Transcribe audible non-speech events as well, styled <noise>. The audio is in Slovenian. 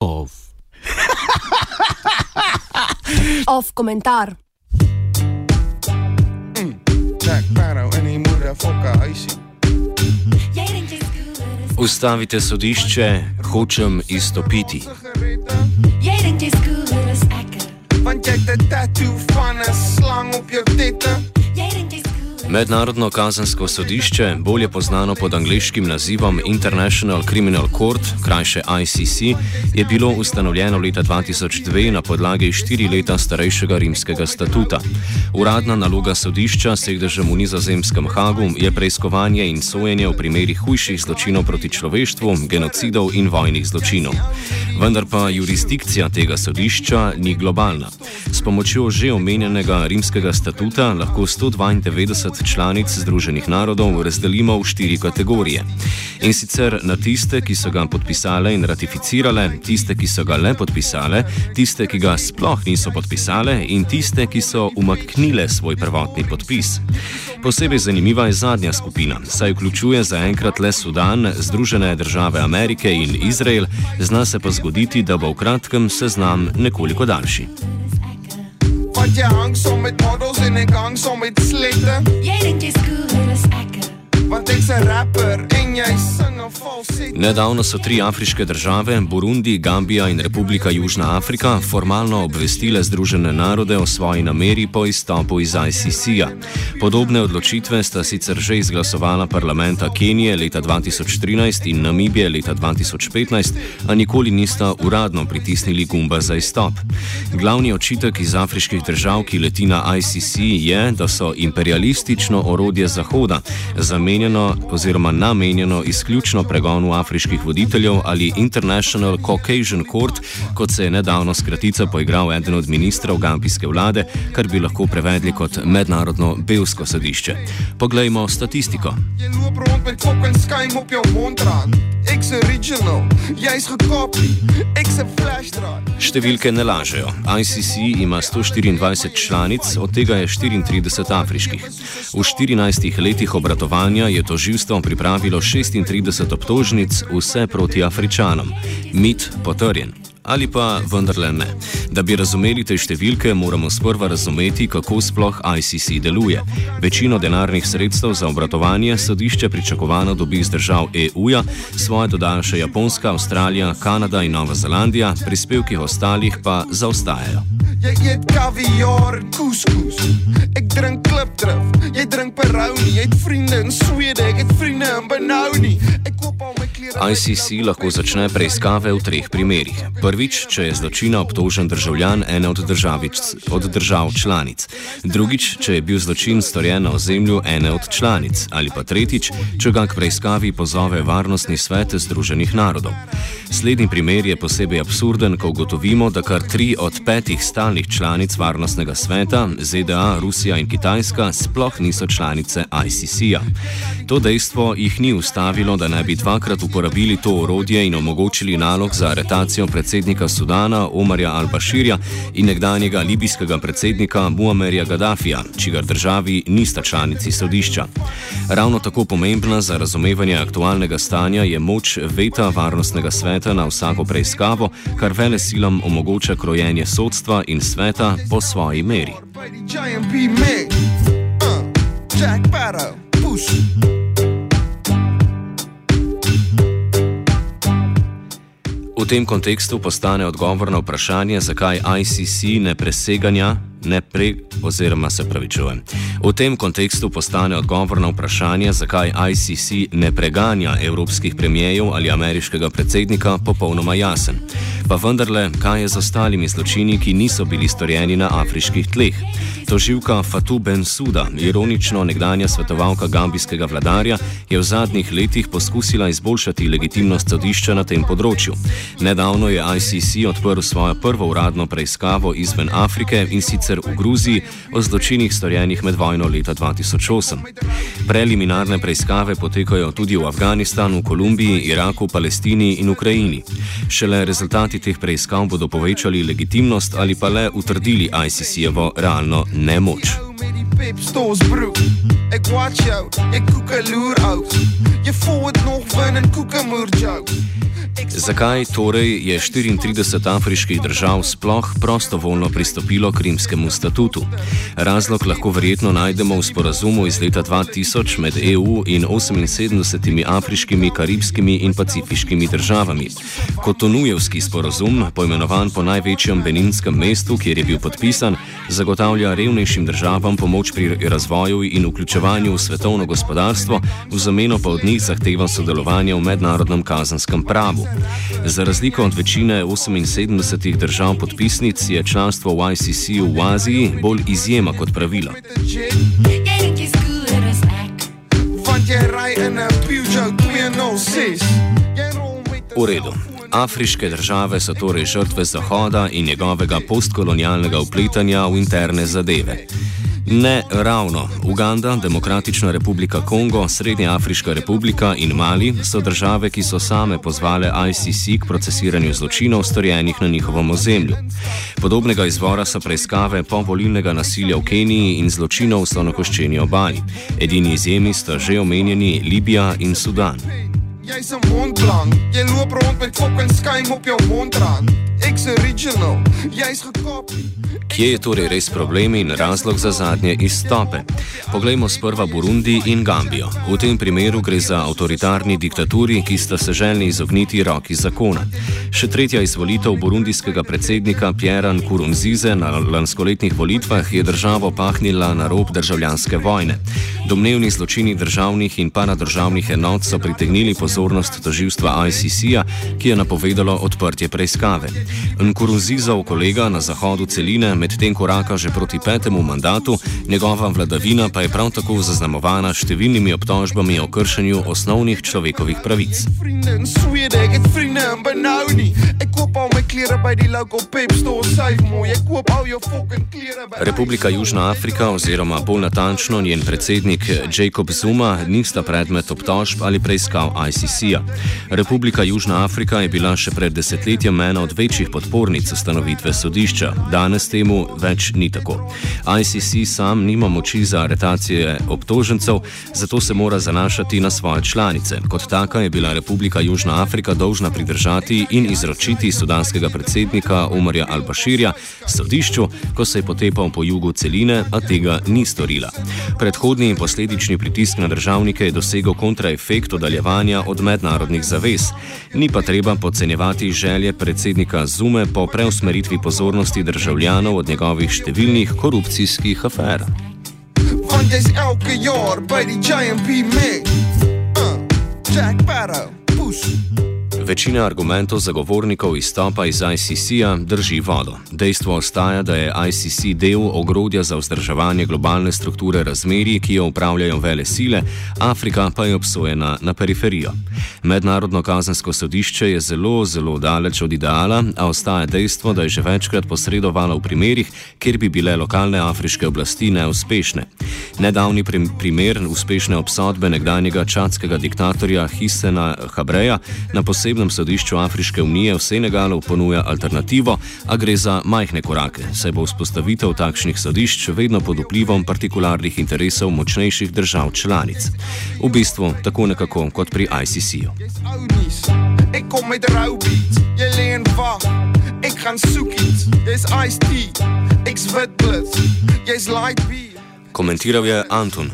Off. <laughs> Off komentar. Huisie. Ustavite sodišče, hočem izstopiti. Jy het 'n tattoo van 'n slang op jou tette. Mednarodno kazensko sodišče, bolje znano pod angliškim nazivom International Criminal Court, krajše ICC, je bilo ustanovljeno leta 2002 na podlagi štiri leta starejšega rimskega statuta. Uradna naloga sodišča, sedežem v nizozemskem Hagu, je preiskovanje in sojenje v primerih hujših zločinov proti človeštvu, genocidov in vojnih zločinov. Vendar pa jurisdikcija tega sodišča ni globalna. S pomočjo že omenjenega rimskega statuta lahko 192 članic Združenih narodov razdelimo v štiri kategorije. In sicer na tiste, ki so ga podpisale in ratificirale, tiste, ki so ga le podpisale, tiste, ki ga sploh niso podpisale in tiste, ki so umaknile svoj prvotni podpis. Posebej zanimiva je zadnja skupina, saj vključuje zaenkrat le Sudan, Združene države Amerike in Izrael, zna se pa zgoditi, da bo v kratkem seznam nekoliko daljši. Want jy hang saam met models en ek hang saam met slette. Want ek's 'n rapper en Nedavno so tri afriške države, Burundi, Gambija in Republika Južna Afrika, formalno obvestile Združene narode o svoji nameri po izstopu iz ICC-ja. Podobne odločitve sta sicer že izglasovala parlamenta Kenije leta 2013 in Namibije leta 2015, a nikoli nista uradno pritisnili gumba za izstop. Glavni očitek iz afriških držav, ki leti na ICC, je, da so imperialistično orodje Zahoda, zamenjeno oziroma namenjeno izključno pregonu afriških voditeljev ali International Caucasian Court, kot se je nedavno skratica poigral eden od ministrov gambijske vlade, kar bi lahko prevedli kot mednarodno belsko sodišče. Poglejmo statistiko. Številke ne lažejo. ICC ima 124 članic, od tega je 34 afriških. V 14 letih obratovanja je toživstvo pripravilo 36 obtožnic, vse proti Afričanom. Mit potrjen. Ali pa vendarle ne. Da bi razumeli te številke, moramo sprva razumeti, kako sploh ICC deluje. Večino denarnih sredstev za obratovanje sodišče pričakovano dobi iz držav EU-ja, svoje dodajo še Japonska, Avstralija, Kanada in Nova Zelandija, prispevki ostalih pa zaostajajo. Jy eet kaviaar en couscous. Ek drink klipdrif. Jy drink Peroni. Jy het vriende in Swede. Ek het vriende in Benoni. Ek koop al my klere. ICC lahko začne preiskave v treh primerih. Prvič, če je zločina obtožen državljan ene od, državic, od držav članic. Drugič, če je bil zločin storjen na ozemlju ene od članic. Ali pa tretjič, če ga k preiskavi pozove Varnostni svet Združenih narodov. Slednji primer je posebej absurden, ko ugotovimo, da kar tri od petih stalnih članic Varnostnega sveta, ZDA, Rusija in Kitajska, sploh niso članice ICC-ja. To dejstvo jih ni ustavilo, da naj bi dvakrat uporabili to orodje in omogočili nalog za aretacijo predsednika Sudana Omarja al-Bashirja in nekdanjega libijskega predsednika Muammerja Gaddafija, čigar državi nista članici sodišča. Ravno tako pomembna za razumevanje aktualnega stanja je moč veta Varnostnega sveta na vsako preiskavo, kar vele silam omogoča krojenje sodstva in sveta po svoji meri. Uh, Jack Sparrow. Push. V tem kontekstu postane odgovor na vprašanje, zakaj ICC ne preseganja, ne pre, oziroma se pravi čujem. V tem kontekstu postane odgovor na vprašanje, zakaj ICC ne preganja evropskih premijejev ali ameriškega predsednika, popolnoma jasen. Pa vendarle, kaj je z ostalimi zločini, ki niso bili storjeni na afriških tleh? Toživka Fatou Bensouda, ironično nekdanja svetovalka gambijskega vladarja, je v zadnjih letih poskusila izboljšati legitimnost sodišča na tem področju. Nedavno je ICC odprl svojo prvo uradno preiskavo izven Afrike in sicer v Gruziji o zločinih storjenih med vojno leta 2008. Preliminarne preiskave potekajo tudi v Afganistanu, Kolumbiji, Iraku, Palestini in Ukrajini. Šele rezultati teh preiskav bodo povečali legitimnost ali pa le utrdili ICC-jevo realno nemoč. Met die pip stores broek. Ek watch jou, jy koek 'n loer ou. Jy voel dit nog ven en koekemoerjou. Zakaj torej je 34 afriških držav sploh prostovoljno pristopilo k rimskemu statutu? Razlog lahko verjetno najdemo v sporazumu iz leta 2000 med EU in 78 afriškimi, karibskimi in pacifiškimi državami. Kotonujevski sporazum, poimenovan po največjem beninskem mestu, kjer je bil podpisan, zagotavlja revnejšim državam pomoč pri razvoju in vključevanju v svetovno gospodarstvo, v zameno pa od njih zahteva sodelovanje v mednarodnem kazanskem pravu. Za razliko od večine 78 držav podpisnic je članstvo v ICC v Aziji bolj izjema kot pravilo. V redu. Afriške države so torej žrtve Zahoda in njegovega postkolonialnega upletanja v interne zadeve. Ne ravno. Uganda, Demokratična republika Kongo, Srednja Afriška republika in Mali so države, ki so same pozvale ICC k procesiranju zločinov storjenih na njihovem ozemlju. Podobnega izvora so preiskave povolilnega nasilja v Keniji in zločinov v slonokoščeni obali. Edini izjemi sta že omenjeni Libija in Sudan. Jy's 'n mondblank. Jy loop rond met fucking skuim op jou mondrand. Ek's original. Jy's gekopie. Kje je torej res problem in razlog za zadnje izstope? Poglejmo sprva Burundi in Gambijo. V tem primeru gre za avtoritarni diktaturi, ki sta se želeli izogniti roki zakona. Še tretja izvolitev burundijskega predsednika Pierre Nkurunzize na lanskoletnih volitvah je državo pahnila na rob državljanske vojne. Domnevni zločini državnih in paradržavnih enot so pritegnili pozornost toživstva ICC-ja, ki je napovedalo odprtje preiskave. Nkurunzizov kolega na zahodu celine medtem koraka že proti petemu mandatu, njegova vladavina pa je prav tako zaznamovana številnimi obtožbami o kršenju osnovnih človekovih pravic. Republika Južna Afrika oziroma bolj natančno njen predsednik Jacob Zuma nista predmet obtožb ali preiskav ICC-ja. Republika Južna Afrika je bila še pred desetletjem ena od večjih podpornic ustanovitve sodišča. Danes temu več ni tako. ICC sam nima moči za aretacije obtožencev, zato se mora zanašati na svoje članice. Kot taka je bila Republika Južna Afrika dolžna pridržati in izročiti sudanskega predsednika Umarja Al-Bashirja sodišču, ko se je potepal po jugu celine, a tega ni storila. Predhodni in posledični pritisk na državnike je dosegel kontraefekt oddaljevanja od mednarodnih zavez. Ni pa treba podcenjevati želje predsednika Zume po preusmeritvi pozornosti državljanov od njegovih številnih korupcijskih afer. Uh, Jack Barrow, push. Večina argumentov zagovornikov izstopa iz ICC-ja drži vodo. Dejstvo ostaja, da je ICC del ogrodja za vzdrževanje globalne strukture razmerij, ki jo upravljajo vele sile, Afrika pa je obsojena na periferijo. Mednarodno kazensko sodišče je zelo, zelo daleč od ideala, a ostaja dejstvo, da je že večkrat posredovalo v primerih, kjer bi bile lokalne afriške oblasti neuspešne. Nedavni prim primer uspešne obsodbe nekdanjega čadskega diktatorja Hisena Habreja na posebnem sodišču Afriške unije v Senegalu ponuja alternativo, a gre za majhne korake, saj bo vzpostavitev takšnih sodišč vedno pod vplivom partikularnih interesov močnejših držav članic. V bistvu tako nekako kot pri ICC-ju. Ek kom met rou beats. Jy lê en wag. Ek gaan soek iets. Jy's iced tea. Ek's wit blits. Jy's light beer. Komentiral je Anton.